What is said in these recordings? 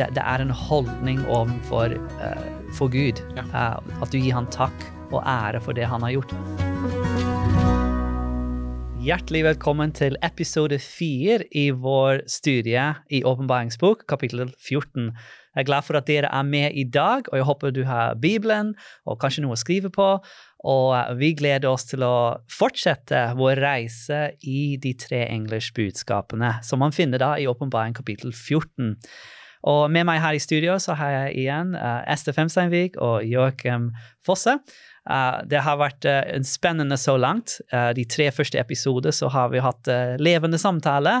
det, det er en holdning overfor uh, for Gud. Ja. Uh, at du gir han takk og ære for det han har gjort. Hjertelig velkommen til episode fire i vår studie i Åpenbaringsbok, kapittel 14. Jeg er glad for at dere er med i dag, og jeg håper du har Bibelen og kanskje noe å skrive på. Og eh, vi gleder oss til å fortsette vår reise i de tre englers budskapene, som man finner da i Åpenbaring kapittel 14. Og med meg her i studio så har jeg igjen uh, Ester Femsteinvik og Joakim Fosse. Uh, det har vært uh, spennende så langt. Uh, de tre første episoder så har vi hatt levende samtale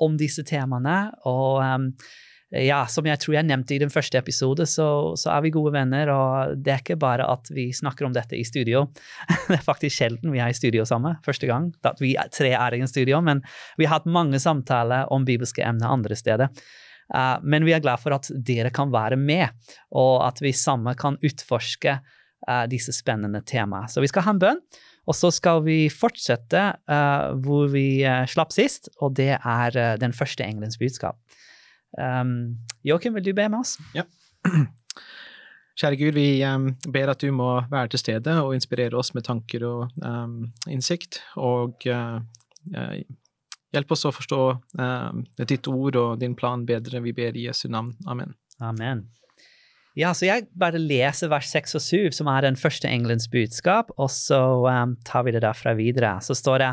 om disse temaene. Og um, ja, som jeg tror jeg nevnte i den første episode, så, så, er vi gode venner. Og det er ikke bare at vi snakker om dette i studio. det er faktisk sjelden vi er i studio sammen. Første gang at vi tre er i en studio. Men vi har hatt mange samtaler om bibelske emner andre steder. Uh, men vi er glad for at dere kan være med, og at vi sammen kan utforske uh, disse spennende temaene. Så vi skal ha en bønn, og så skal vi fortsette uh, hvor vi slapp sist, og det er den første engelens budskap. Um, Joakim, vil du be med oss? Ja. Kjære Gud, vi um, ber at du må være til stede og inspirere oss med tanker og um, innsikt, og Hjelp oss å forstå eh, ditt ord og din plan bedre. Vi ber i Jesu navn. Amen. Amen. Ja, så jeg bare leser vers 6 og 7, som er den første engelens budskap, og så um, tar vi det derfra videre. Så står det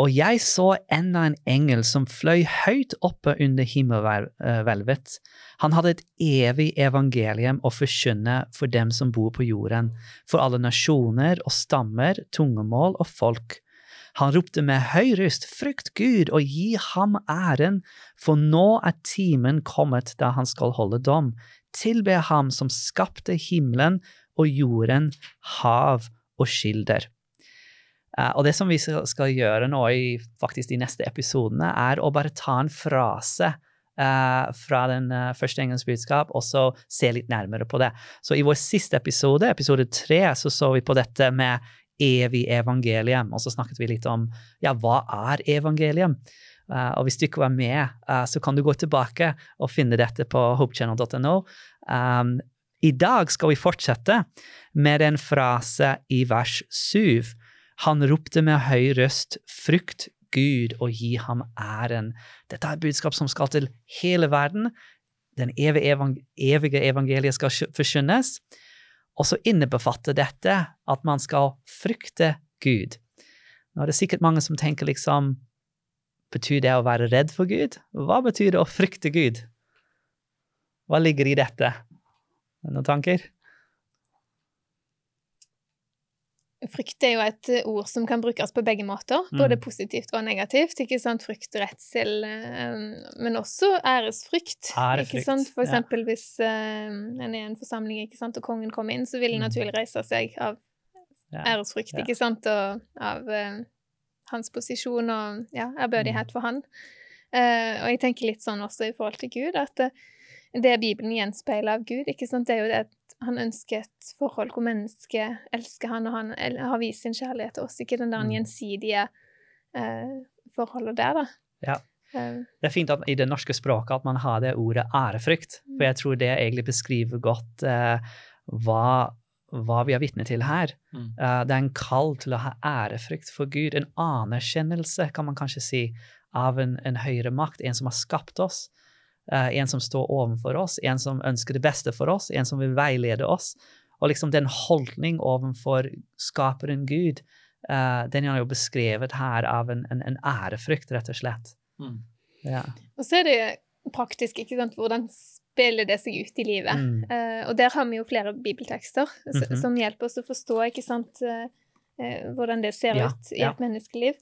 Og jeg så enda en engel som fløy høyt oppe under himmelhvelvet. Han hadde et evig evangelium å forkynne for dem som bor på jorden, for alle nasjoner og stammer, tungemål og folk. Han ropte med høy røst, frykt Gud og gi ham æren, for nå er timen kommet da han skal holde dom. Tilbe ham som skapte himmelen og jorden, hav og skilder. Uh, og det som vi skal gjøre nå i faktisk de neste episodene, er å bare ta en frase Uh, fra den uh, første engelske budskap, og så se litt nærmere på det. Så i vår siste episode, episode tre, så så vi på dette med evig evangelium. Og så snakket vi litt om ja, hva er evangelium? Uh, og hvis du ikke var med, uh, så kan du gå tilbake og finne dette på hopechannel.no. Um, I dag skal vi fortsette med en frase i vers 7. Han ropte med høy røst, frykt Gud og gi ham æren. Dette er et budskap som skal til hele verden. Den evige evangeliet skal forkynnes. Og så innebefatter dette at man skal frykte Gud. Nå er det sikkert mange som tenker liksom Betyr det å være redd for Gud? Hva betyr det å frykte Gud? Hva ligger i dette? Noen tanker? Frykt er jo et eh, ord som kan brukes på begge måter, både mm. positivt og negativt. ikke sant? Frykt redsel, eh, men også æresfrykt. Ærefrykt, ikke sant? For eksempel ja. hvis uh, en er i en forsamling ikke sant? og kongen kommer inn, så vil han mm. naturlig reise seg av æresfrykt, ja. ikke sant, og av uh, hans posisjon og ja, ærbødighet mm. for han. Uh, og jeg tenker litt sånn også i forhold til Gud, at det Bibelen gjenspeiler av Gud, ikke sant, det er jo det han ønsker et forhold hvor mennesket elsker han, og han har vist sin kjærlighet til oss. Ikke den der mm. gjensidige eh, forholdet der, da. Ja. Eh. Det er fint at, i det norske språket at man har det ordet ærefrykt, for jeg tror det egentlig beskriver godt eh, hva, hva, vi er vitne til her. Mm. Uh, det er en kall til å ha ærefrykt for Gud, en anerkjennelse, kan man kanskje si, av en, en høyere makt, en som har skapt oss. Uh, en som står overfor oss, en som ønsker det beste for oss, en som vil veilede oss. Og liksom den holdning overfor skaperen Gud, uh, den er jo beskrevet her av en, en, en ærefrykt, rett og slett. Mm. Ja. Og så er det praktisk, ikke sant, hvordan spiller det seg ut i livet? Mm. Uh, og der har vi jo flere bibeltekster mm -hmm. som hjelper oss å forstå, ikke sant, hvordan det ser ja, ut i ja. et menneskeliv.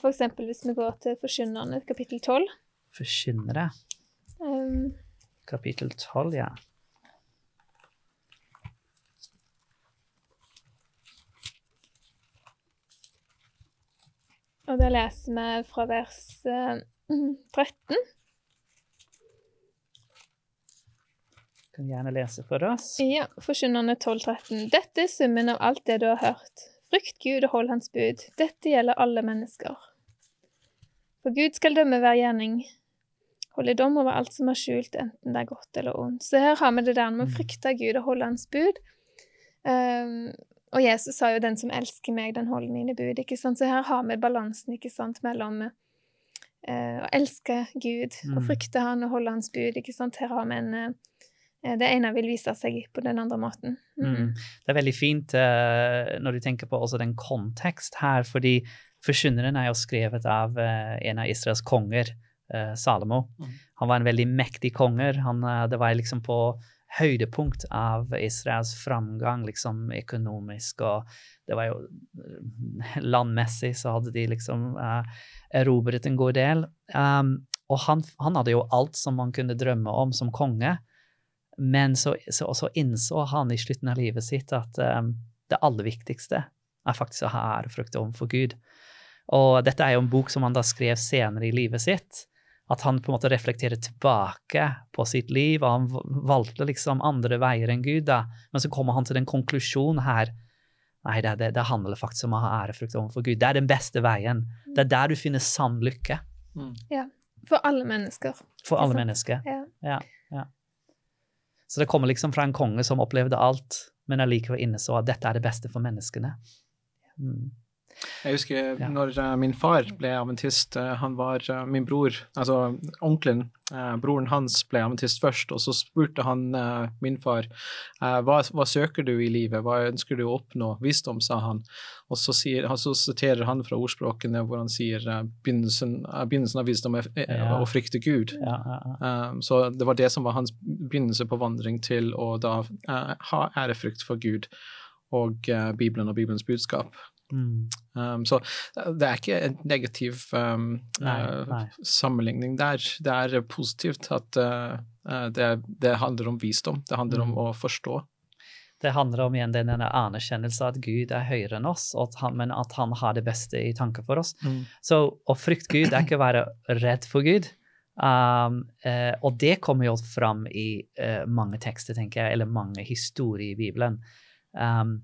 for eksempel hvis vi går til Forkynnerne, kapittel 12. Forkynnere. Kapittel 12, ja. Og da leser vi fra vers uh, eh, 13. Kan gjerne lese for oss. Ja, Forkynnerne 12.13. Dette er summen av alt det du har hørt. Frykt Gud og hold Hans bud. Dette gjelder alle mennesker. For Gud skal dømme hver gjerning holde dom over alt som er skjult, enten det er godt eller ondt. Så her har vi det der med å Mm. frykte Gud og holde Hans bud. Um, og Jesus sa jo 'den som elsker meg, den holder mine bud'. ikke sant? Så her har vi balansen ikke sant, mellom uh, å elske Gud og Mm. frykte Han og holde Hans bud. ikke sant? Her har vi en uh, Det ene vil vise seg på den andre måten. Mm. Mm. Det er veldig fint uh, når du tenker på den kontekst her, fordi Forkynneren er jo skrevet av uh, en av Israels konger, Salomo. Mm. Han var en veldig mektig konger. Han, eh, det var liksom på høydepunkt av Israels framgang, liksom økonomisk, og det var jo eh, landmessig så hadde de liksom uh, erobret en god del. Um, og han, han hadde jo alt som man kunne drømme om som konge. Men så, så, så innså han i slutten av livet sitt at um, det aller viktigste er faktisk å ha ærefrukt overfor Gud. Og dette er jo en bok som han da skrev senere i livet sitt. At han på en måte reflekterer tilbake på sitt liv, og han valgte liksom andre veier enn Gud. da. Men så kommer han til den konklusjonen her. Nei, det, det, det handler faktisk om å ha ærefrykt overfor Gud. Det er den beste veien. Det er der du finner sann lykke Mm. For alle mennesker. for alle mennesker. Ja. Så det kommer liksom fra en konge som opplevde alt, men allikevel inneså at dette er det beste for menneskene. Mm. Jeg husker Ja. når eh, min far ble aventist. eh, han var eh, min bror, altså onkelen, broren hans ble aventist først, og så spurte han min far hva, hva søker du i livet, hva ønsker du å oppnå? Visdom, sa han. Og så, sier, så siterer han fra ordspråkene hvor han sier begynnelsen, begynnelsen av visdom er å frykte Gud. Ja, ja, så det var det som var hans begynnelse på vandring til å da ha ærefrykt for Gud og Bibelen og Bibelens budskap. Mm. Um, så det er ikke en negativ um, Nei, eh, nei. sammenligning der. Det er positivt at eh, eh, det, det handler om visdom. Det handler om Mm. å forstå. Det handler om igjen denne anerkjennelse at Gud er høyere enn oss, han, men at han har det beste i tanke for oss. Så å frykte Gud er ikke å være redd for Gud. Um, eh, og det kommer jo fram i eh, mange tekster, tenker jeg, eller mange historier i Bibelen. Um,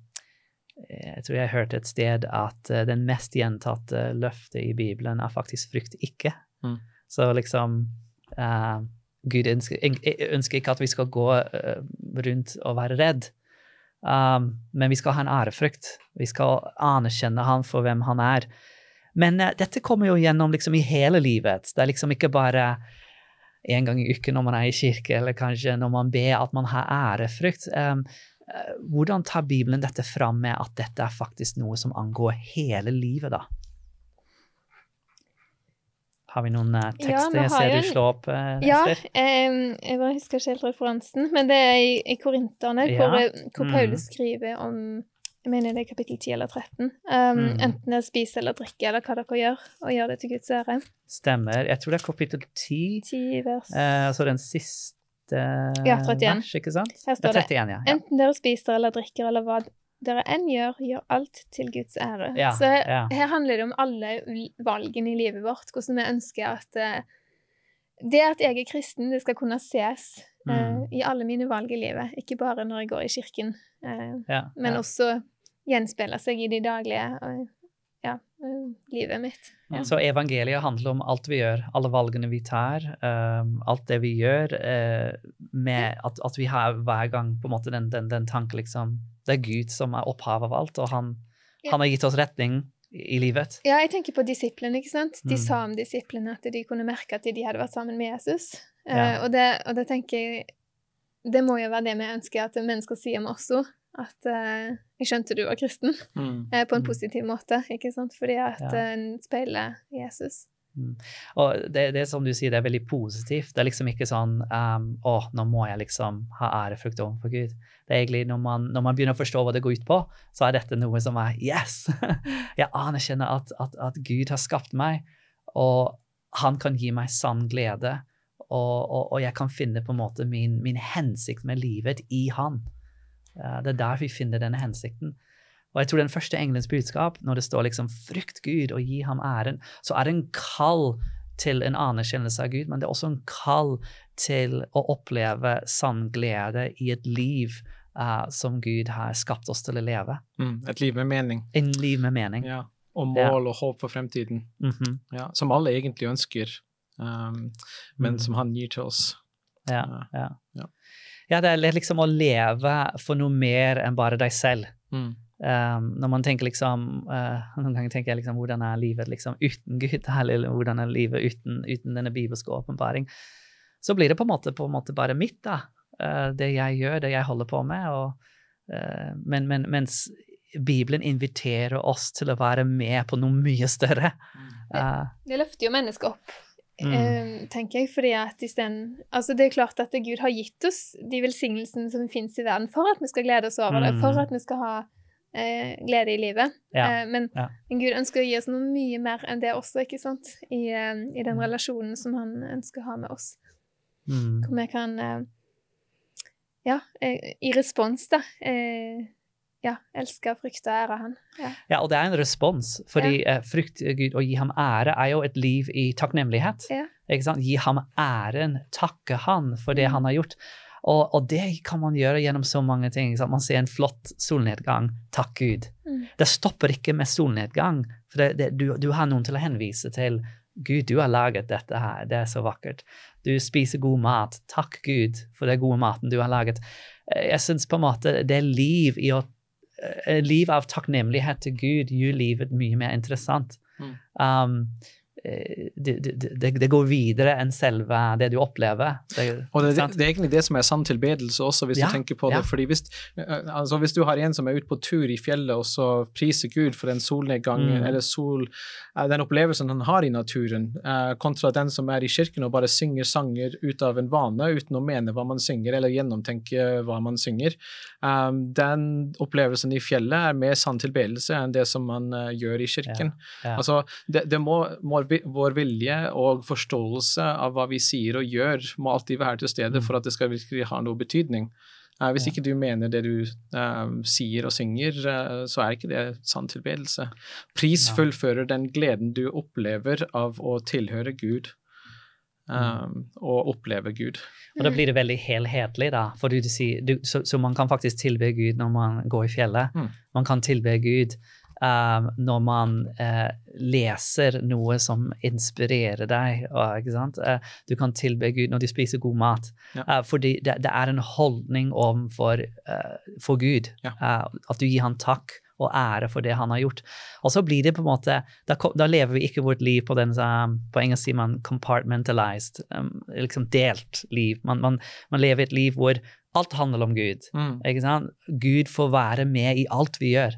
jeg tror jeg hørte et sted at eh, den mest gjentatte løftet i Bibelen er faktisk 'frykt ikke'. Mm. Så liksom uh, Gud ønsker, ønsker ikke at vi skal gå uh, rundt og være redd. Um, men vi skal ha en ærefrykt. Vi skal anerkjenne han for hvem han er. Men uh, dette kommer jo gjennom liksom i hele livet. Det er liksom ikke bare en gang i uken når man er i kirke, eller kanskje når man ber at man har ærefrykt. Um, hvordan tar Bibelen dette fram med at dette er faktisk noe som angår hele livet, da? Har vi noen tekster? Ja, tekster? jeg ser du slår opp, eh, Ja, Ester. jeg bare husker ikke helt referansen, men det er i, i Korinterne, Ja. hvor, eh, hvor Mhm. Paulus skriver om jeg mener det er kapittel 10 eller 13. Um, mm. Enten det er spise eller drikke, eller hva dere gjør, og gjør det til Guds ære. Stemmer. Jeg tror det er kapittel 10, 10 vers. eh, altså den siste Ja, 31. vers, ikke sant? Her står Ja, 31, det. ja. Enten dere spiser eller drikker, eller hva dere enn gjør, gjør alt til Guds ære. Så her, her handler det om alle valgene i livet vårt, hvordan vi ønsker at eh, det at jeg er kristen, det skal kunne ses eh, Mm. i alle mine valg i livet. Ikke bare når jeg går i kirken, eh, ja, men også gjenspeile seg i de daglige eh, ja, eh, livet mitt. Ja. Så evangeliet handler om alt vi gjør, alle valgene vi tar, um, alt det vi gjør, uh, med at, at vi har hver gang på en måte den, den, den tanken liksom Det er Gud som er opphavet av alt, og han, Ja. han har gitt oss retning i, livet. Ja, jeg tenker på disiplene, ikke sant? De Mm. sa om disiplene at de kunne merke at de hadde vært sammen med Jesus. Ja. og, det, og det tenker jeg Det må jo være det vi ønsker at mennesker sier om oss òg. At eh, 'jeg skjønte du var kristen', Mm. eh, på en Mm. positiv måte. ikke sant? Fordi at Ja. eh, en speiler Jesus. Og det, det som du sier, det er veldig positivt. Det er liksom ikke sånn um, 'Å, nå må jeg liksom ha ærefrukt overfor Gud'. Det er egentlig når man, når man begynner å forstå hva det går ut på, så er dette noe som er 'yes'. Jeg anerkjenner at, at, at Gud har skapt meg, og han kan gi meg sann glede. Og, og, og jeg kan finne på en måte min, min hensikt med livet i han. Eh, det er der vi finner denne hensikten. Og jeg tror den første engelens budskap, når det står liksom 'frykt Gud og gi ham æren', så er det en kall til en anerkjennelse av Gud, men det er også en kall til å oppleve sann glede i et liv uh, som Gud har skapt oss til å leve. Mm. Et liv med mening. En liv med mening. Ja. Og Ja. mål og håp for fremtiden. Mhm. Ja. Som alle egentlig ønsker. um, men Mm. som han gir til oss. Ja, Ja. ja. Ja. det er liksom å leve for noe mer enn bare deg selv. Mm. Um, når man tenker liksom uh, Noen ganger tenker jeg liksom hvordan er livet liksom uten Gud, eller hvordan er livet uten, uten denne bibelske åpenbaring. Så blir det på en måte, på en måte bare mitt, da. Uh, det jeg gjør, det jeg holder på med. Og, uh, men, men, mens Bibelen inviterer oss til å være med på noe mye større. Det, Det løfter jo mennesket opp, Mm. Tenker jeg, fordi at isteden Altså, det er klart at Gud har gitt oss de velsignelsene som finnes i verden, for at vi skal glede oss over det, Mm. for at vi skal ha eh, glede i livet. Ja, Eh, men, ja. men Gud ønsker å gi oss noe mye mer enn det også, ikke sant? I, eh, i den Mm. relasjonen som han ønsker å ha med oss. mm. Hvor vi kan eh, Ja, eh, i respons, da. Eh, ja, elske, frykte og ære han. Ja. Ja, og det er en respons, fordi frykt Gud og gi ham ære er jo et liv i takknemlighet. Ja. Gi ham æren, takke han for det Mm. han har gjort. Og, og det kan man gjøre gjennom så mange ting. ikke sant? Man ser en flott solnedgang, takk Gud. Mm. Det stopper ikke med solnedgang, for det, det, du, du har noen til å henvise til. Gud, du har laget dette her, det er så vakkert. Du spiser god mat, takk Gud for den gode maten du har laget. Eh, Jeg syns på en måte det er liv i å liv av takknemlighet til Gud gjør livet mye mer interessant. Mm. Um, eh, det, det, det, det går videre enn selve det du opplever. Det, Og det, er egentlig det som er sann tilbedelse også, hvis Ja, du tenker på ja. det. fordi hvis, eh, altså hvis du har en som er ute på tur i fjellet, og så priser Gud for den solnedgangen, Mm. eller sol, eh, den opplevelsen han har i naturen, eh, kontra den som er i kirken og bare synger sanger ut av en vane, uten å mene hva man synger, eller gjennomtenke hva man synger, eh, den opplevelsen i fjellet er mer sann tilbedelse enn det som man eh, gjør i kirken. ja. Altså, det, det må, må, vår vilje og forståelse av hva vi sier og gjør, må alltid være til stede Mm. for at det skal virkelig ha noe betydning. Uh, hvis ikke du mener det du uh, sier og synger, uh, så er ikke det sann tilbedelse. Pris fullfører den gleden du opplever av å tilhøre Gud. Um, og oppleve Gud. Og da blir det veldig helhetlig, da. For du, du, så, så man kan faktisk tilbe Gud når man går i fjellet. Mm. Man kan tilbe Gud um, når man uh, leser noe som inspirerer deg. Og, sant? Eh, du kan tilbe Gud når du spiser god mat. Ja. Uh, fordi det, det er en holdning overfor for Gud. Ja. At du gir han takk og ære for det han har gjort. Og så blir det på en måte Da, da lever vi ikke vårt liv på den På engelsk sier man compartmentalized, um, liksom delt liv. Man, man, man lever et liv hvor alt handler om Gud. Sant? Gud får være med i alt vi gjør.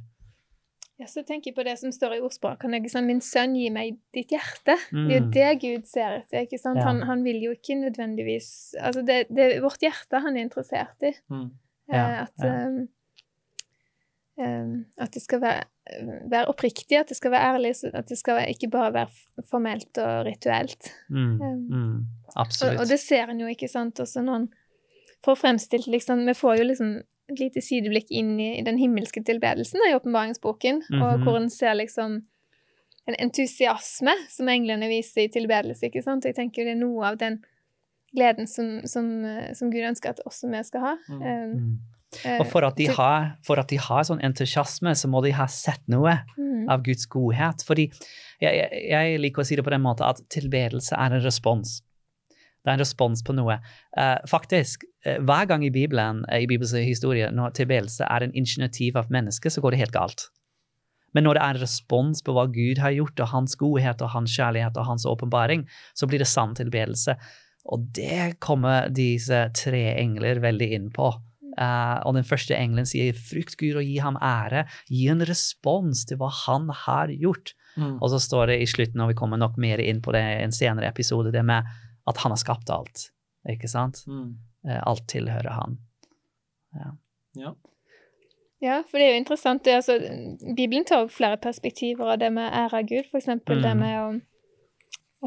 Ja, så tenker jeg på det som står i ordspråkene. Liksom, 'Min sønn, gi meg ditt hjerte'. Det er jo Mm. det Gud ser etter. ikke sant? Ja. Han, han vil jo ikke nødvendigvis Altså, det, det er vårt hjerte han er interessert i. Mm. Ja, Eh, at, ja. um, um, at det skal være, være oppriktig, at det skal være ærlig, at det skal ikke bare være formelt og rituelt. Mm. Um, Mm. Og, Absolutt. og det ser en jo, ikke sant, også når en får fremstilt liksom Vi får jo liksom et lite sideblikk inn i, i den himmelske tilbedelsen i åpenbaringsboken, og Mhm. hvor en ser liksom en entusiasme som englene viser i tilbedelse, ikke sant. Og jeg tenker det er noe av den gleden som, som, eh, som Gud ønsker at også vi skal ha. Mm. Um, Mm. eh, Og for at, de har, for at de har sånn entusiasme, så må de ha sett noe Mm. av Guds godhet. Fordi jeg, jeg, jeg liker å si det på den måten at tilbedelse er en respons. Det er en respons på noe. Uh, faktisk, uh, hver gang i Bibelen, uh, i Bibels historie, når tilbedelse er en initiativ av mennesket, så går det helt galt. Men når det er en respons på hva Gud har gjort, og hans godhet og hans kjærlighet og hans åpenbaring, så blir det sann tilbedelse. Og det kommer disse tre engler veldig inn på. Uh, og den første engelen sier 'frykt Gud og gi ham ære'. Gi en respons til hva han har gjort. Mm. Og så står det i slutten, og vi kommer nok mer inn på det i en senere episode, det med at han har skapt alt. Ikke sant? Mm. Eh, alt tilhører han. Ja. Ja, for det er jo interessant. Det, altså, Bibelen tar opp flere perspektiver av det med ære av Gud, for eksempel det Mm. med å,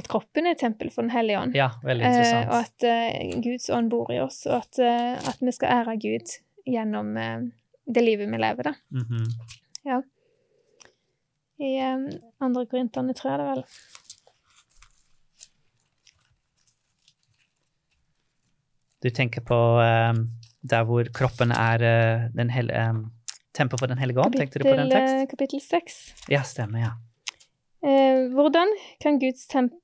at kroppen er tempel for Den hellige ånd. Ja, veldig Eh, og at eh, Guds ånd bor i oss, og at, eh, at vi skal ære Gud gjennom eh, det livet vi lever, da. Mhm. I eh, andre korinterne, tror jeg det vel. Du tenker på um, der hvor kroppen er uh, den hel, um, tempel for Den hellige ånd? Tenkte du på den teksten? tekst? eh, kapittel 6. Ja, stemmer. ja. Eh, hvordan kan Guds tempel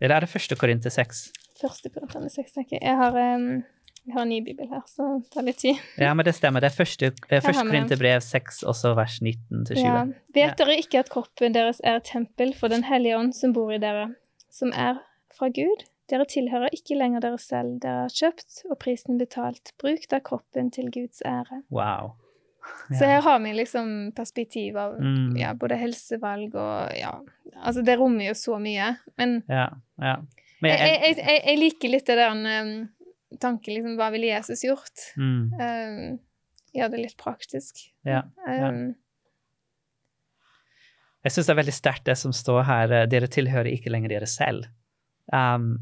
Eller er det første Korinter 6? Første Korinter 6, tenker jeg. Jeg har, um, jeg har en ny bibel her, så det tar litt tid. Ja, men det stemmer. Det er første, eh, første. Korinterbrev 6, også vers 19-20. Ja. Vet dere ikke at kroppen deres er et tempel for Den hellige ånd som bor i dere, som er fra Gud? Dere tilhører ikke lenger dere selv, dere har kjøpt og prisen betalt. Bruk da kroppen til Guds ære. Wow. Så her har vi liksom perspektiv av Mm. ja, både helsevalg og ja Altså, det rommer jo så mye. Men Ja, ja. Men jeg, jeg, jeg, jeg, liker litt det der um, tanken liksom Hva ville Jesus gjort? mm, Um, Gjør det litt praktisk. ja. ja. Um, Jeg syns det er veldig sterkt det som står her. eh, Dere tilhører ikke lenger dere selv. Um,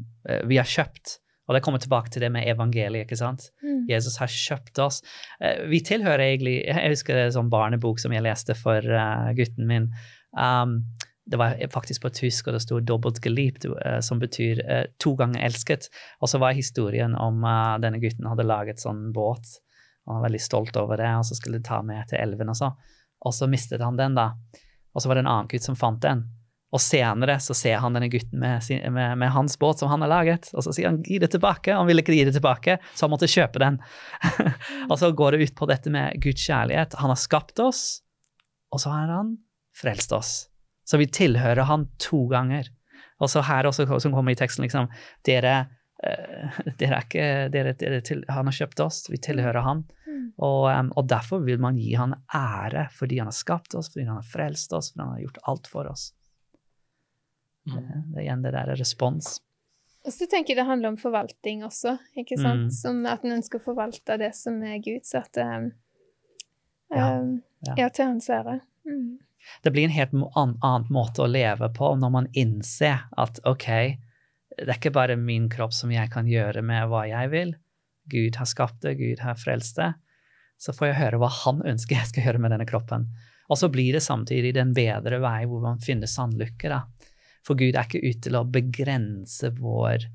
vi har kjøpt, og det kommer tilbake til det med evangeliet. ikke sant? mm. Jesus har kjøpt oss. Eh, Vi tilhører egentlig Jeg husker det er en sånn barnebok som jeg leste for uh, gutten min. Um, det var faktisk på tysk, og det sto 'dobbelt geliebt', uh, som betyr uh, to ganger elsket. Og så var historien om denne gutten hadde laget sånn båt. Han var veldig stolt over det, og så skulle de ta med til elven og så. Og så mistet han den, da. Og så var det en annen gutt som fant den. Og senere så ser han denne gutten med, sin, med, med hans båt som han har laget, og så sier han 'gi det tilbake'. Han ville ikke gi det tilbake, så han måtte kjøpe den. og så går det ut på dette med Guds kjærlighet. Han har skapt oss, og så har han frelst oss. Så vi tilhører han to ganger. Og så her også, som kommer i teksten, liksom Dere, Uh, dere er ikke dere, dere til, Han har kjøpt oss, vi tilhører han. Mm. Og, um, og derfor vil man gi han ære, fordi han har skapt oss, fordi han har frelst oss, fordi han har gjort alt for oss. Mm. Eh, Det er igjen det der respons. Og så tenker jeg det handler om forvaltning også, ikke sant? Mm. Som at en ønsker å forvalte det som er Guds, at um, Ja, um, ja. ja, til hans ære. Mm. Det blir en helt mo- an, annen måte å leve på når man innser at ok, det er ikke bare min kropp som jeg kan gjøre med hva jeg vil. Gud har skapt det, Gud har frelst det. Så får jeg høre hva han ønsker jeg skal gjøre med denne kroppen. Og så blir det samtidig den bedre vei hvor man finner sann lykke. da. For Gud er ikke ute til å begrense vår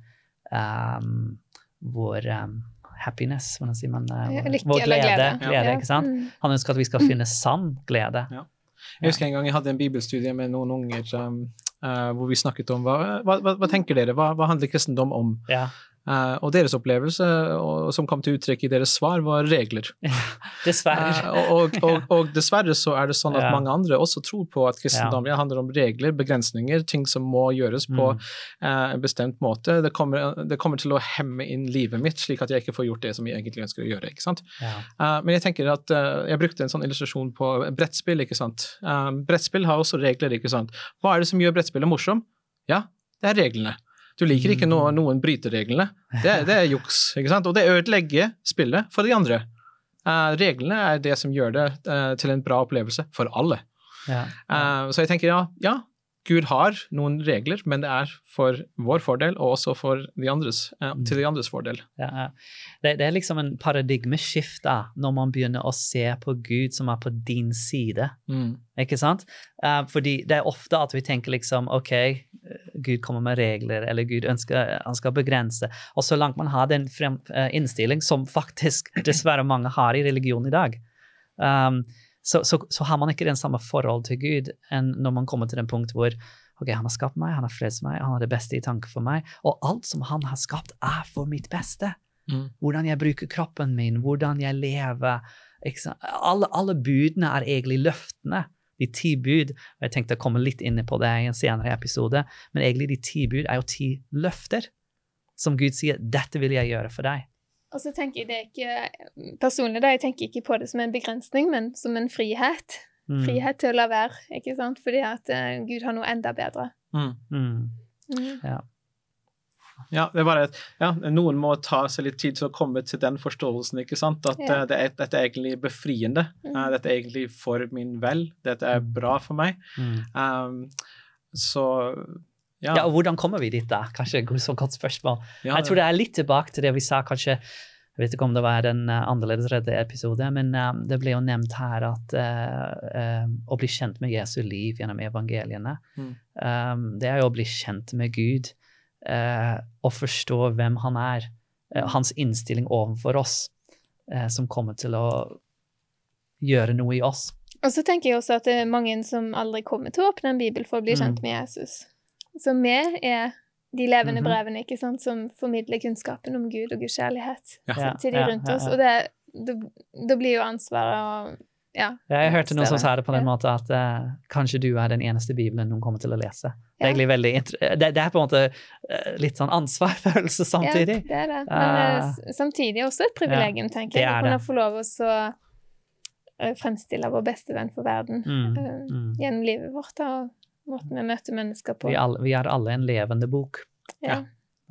um, vår um, happiness, hvordan sier man? uh, vår- lykke vår glede. glede. glede Ja. ikke sant? Mm. Han ønsker at vi skal finne sann glede. Jeg husker en gang jeg hadde en bibelstudie med noen unger um, uh, hvor vi snakket om hva, hva, hva, hva tenker dere, hva, hva handler kristendom om? Ja. Eh, og deres opplevelse, som kom til uttrykk i deres svar, var regler. Dessverre. Eh, og, og, og, dessverre så er det sånn at mange andre også tror på at kristendom ja. handler om regler, begrensninger, ting som må gjøres på Mm. eh, en bestemt måte. Det kommer, det kommer til å hemme inn livet mitt, slik at jeg ikke får gjort det som jeg egentlig ønsker å gjøre. ikke sant? Ja. Men jeg tenker at jeg brukte en sånn illustrasjon på brettspill. ikke sant? Brettspill har også regler. ikke sant? Hva er det som gjør brettspillet morsom? Ja, det er reglene. Du liker ikke når noen bryter reglene. Det, det er juks. ikke sant? Og det ødelegger spillet for de andre. Uh, reglene er det som gjør det uh, til en bra opplevelse for alle. Ja. Eh, så jeg tenker ja, ja, Gud har noen regler, men det er for vår fordel og også for de andres, eh, til de andres fordel. Ja, ja. Det, det er liksom en paradigmeskift da, når man begynner å se på Gud som er på din side. Mm. Ikke sant? Eh, fordi det er ofte at vi tenker liksom OK, Gud kommer med regler, eller Gud ønsker han skal begrense. Og så langt man har den eh, innstilling, som faktisk dessverre mange har i religion i dag, um, så, så, så har man ikke den samme forhold til Gud enn når man kommer til den punkt hvor ok, han har skapt meg, han har frelst meg, han har det beste i tanke for meg, og alt som han har skapt, er for mitt beste. Mm. Hvordan jeg bruker kroppen min, hvordan jeg lever. Alle, alle budene er egentlig løftene. De ti bud. og Jeg tenkte å komme litt inn på det i en senere episode, men egentlig de ti bud er jo ti løfter. Som Gud sier 'dette vil jeg gjøre for deg'. Og så tenker jeg det er ikke Personlig da, jeg tenker ikke på det som en begrensning, men som en frihet. Mm. Frihet til å la være, ikke sant? Fordi at uh, Gud har noe enda bedre. Mm. Mm. Mm. Ja, det er bare at ja, noen må ta seg litt tid til å komme til den forståelsen, ikke sant? At Ja. uh, det er, dette er egentlig befriende. Mm. Uh, dette er egentlig for min vel. Dette er bra for meg. Mm. Um, så ja. Ja, og hvordan kommer vi dit, da? Kanskje et så godt spørsmål. ja, Jeg tror det er litt tilbake til det vi sa kanskje Jeg vet ikke om det var en uh, annerledes redde episode, men um, det ble jo nevnt her at uh, um, å bli kjent med Jesu liv gjennom evangeliene, Mm. um, det er jo å bli kjent med Gud uh, og forstå hvem han er. uh, hans innstilling overfor oss, uh, som kommer til å gjøre noe i oss. Og så tenker jeg også at det er mange som aldri kommer til å åpne en bibel for å bli Mm. kjent med Jesus. Så vi er de levende Mhm. brevene ikke sant, som formidler kunnskapen om Gud og Guds kjærlighet Ja. Ja, til de rundt oss. Og det, da, da blir jo ansvaret å ja, Ja, jeg hørte noen som sa det på den Ja. måten at uh, kanskje du er den eneste bibelen noen kommer til å lese. Det er veldig det, det er på en måte eh, litt sånn ansvarsfølelse samtidig. Ja, det er det. Men uh, samtidig også et privilegium, tenker jeg. Å kunne få lov å eh, fremstille vår beste venn for verden Mm, eh, mm. gjennom livet vårt og måten vi møter mennesker på. Vi, alle, vi er alle en levende bok, Ja.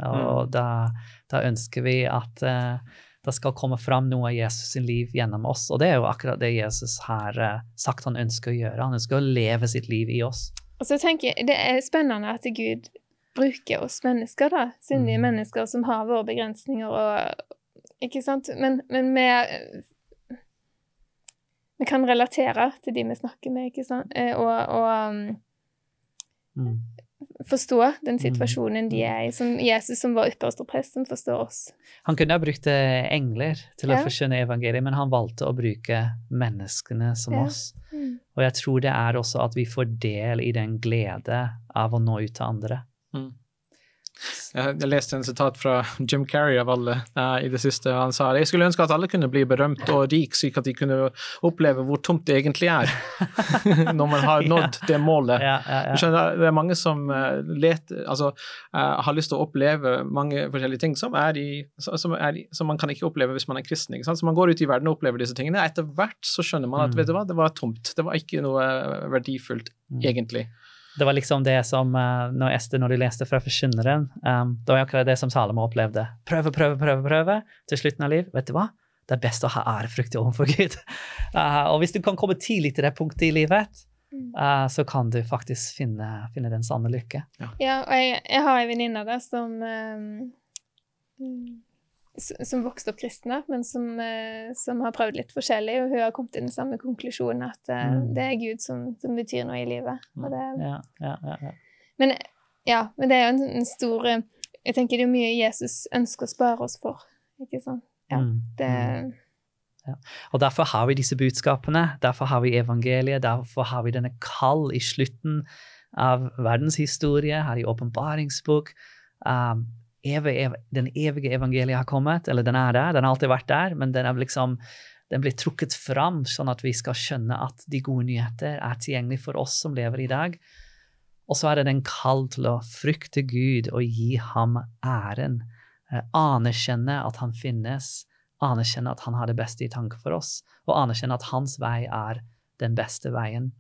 og da, da ønsker vi at uh, det skal komme fram noe av Jesus sin liv gjennom oss. Og det er jo akkurat det Jesus har uh, sagt han ønsker å gjøre. Han ønsker å leve sitt liv i oss. Og så tenker jeg, Det er spennende at Gud bruker oss mennesker, da, syndige Mm. mennesker som har våre begrensninger og Ikke sant? Men, men vi Vi kan relatere til de vi snakker med, ikke sant? Eh, Og, og um, Mm. forstå den situasjonen de er i, som Jesus som vår ypperste prest, som forstår oss. Han kunne ha brukt eh, engler til å forskjønne evangeliet, men han valgte å bruke menneskene som Ja. oss. Og jeg tror det er også at vi får del i den glede av å nå ut til andre. Mm. Jeg leste en sitat fra Jim Carrey av alle eh, i det siste. Han sa jeg skulle ønske at alle kunne bli berømt og rik, slik at de kunne oppleve hvor tomt det egentlig er når man har nådd det målet. Ja, ja, ja. skjønner, det er mange som eh, leter, altså, eh, har lyst til å oppleve mange forskjellige ting som, i, som, i, som man kan ikke oppleve hvis man er kristen. Så man går ut i verden og opplever disse tingene. Etter hvert så skjønner man at Mm. vet du hva, det var tomt. Det var ikke noe verdifullt, Mm. egentlig. Det var liksom det som uh, når Ester, når de leste fra Forkynneren, um, det var akkurat det som Salomo opplevde. Prøve, prøve, prøve, prøve til slutten av liv. Vet du hva? Det er best å ha ærefrykt overfor Gud. Uh, og hvis du kan komme tidlig til det punktet i livet, uh, så kan du faktisk finne, finne den sanne lykke. Ja, og jeg, jeg har ei venninne der som um, som vokste opp kristne, men som, eh, som har prøvd litt forskjellig, og hun har kommet til den samme konklusjonen at eh, Mm. det er Gud som, som betyr noe i livet. Og det, Ja, ja, ja, men, ja, men det er jo en, en stor eh, Jeg tenker det er mye Jesus ønsker å spare oss for. Ikke sant? Ja, Mm, Det, Ja. Og derfor har vi disse budskapene, derfor har vi evangeliet, derfor har vi denne kall i slutten av verdenshistorie, her i åpenbaringsbok. Um, den evige evangeliet har kommet, eller den er der, den har alltid vært der, men den liksom den blir trukket fram, sånn at vi skal skjønne at de gode nyheter er tilgjengelig for oss som lever i dag. Og så er det den kall til å frykte Gud og gi ham æren. Eh, anerkjenne at han finnes, anerkjenne at han har det beste i tanke for oss, og anerkjenne at hans vei er den beste veien.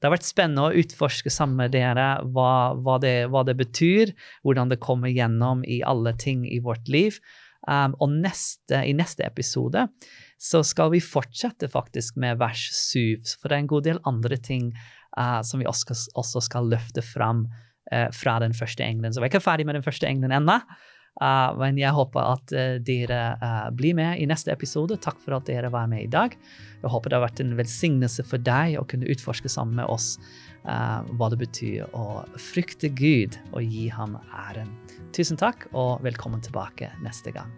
Det har vært spennende å utforske sammen med dere hva, hva, det, hva det betyr, hvordan det kommer gjennom i alle ting i vårt liv. Um, og neste, i neste episode så skal vi fortsette faktisk med vers 7, for det er en god del andre ting uh, som vi også, også skal løfte fram uh, fra den første engelen. Så vi er ikke ferdig med den første engelen ennå. Uh, men jeg håper at uh, dere uh, blir med i neste episode. Takk for at dere var med i dag. Jeg håper det har vært en velsignelse for deg å kunne utforske sammen med oss hva det betyr å frykte Gud og gi ham æren. Tusen takk, og velkommen tilbake neste gang.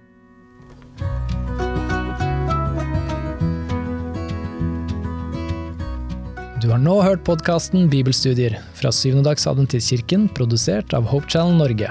Du har nå hørt podkasten Bibelstudier fra Syvendedagsadventistkirken, produsert av Hope Channel Norge.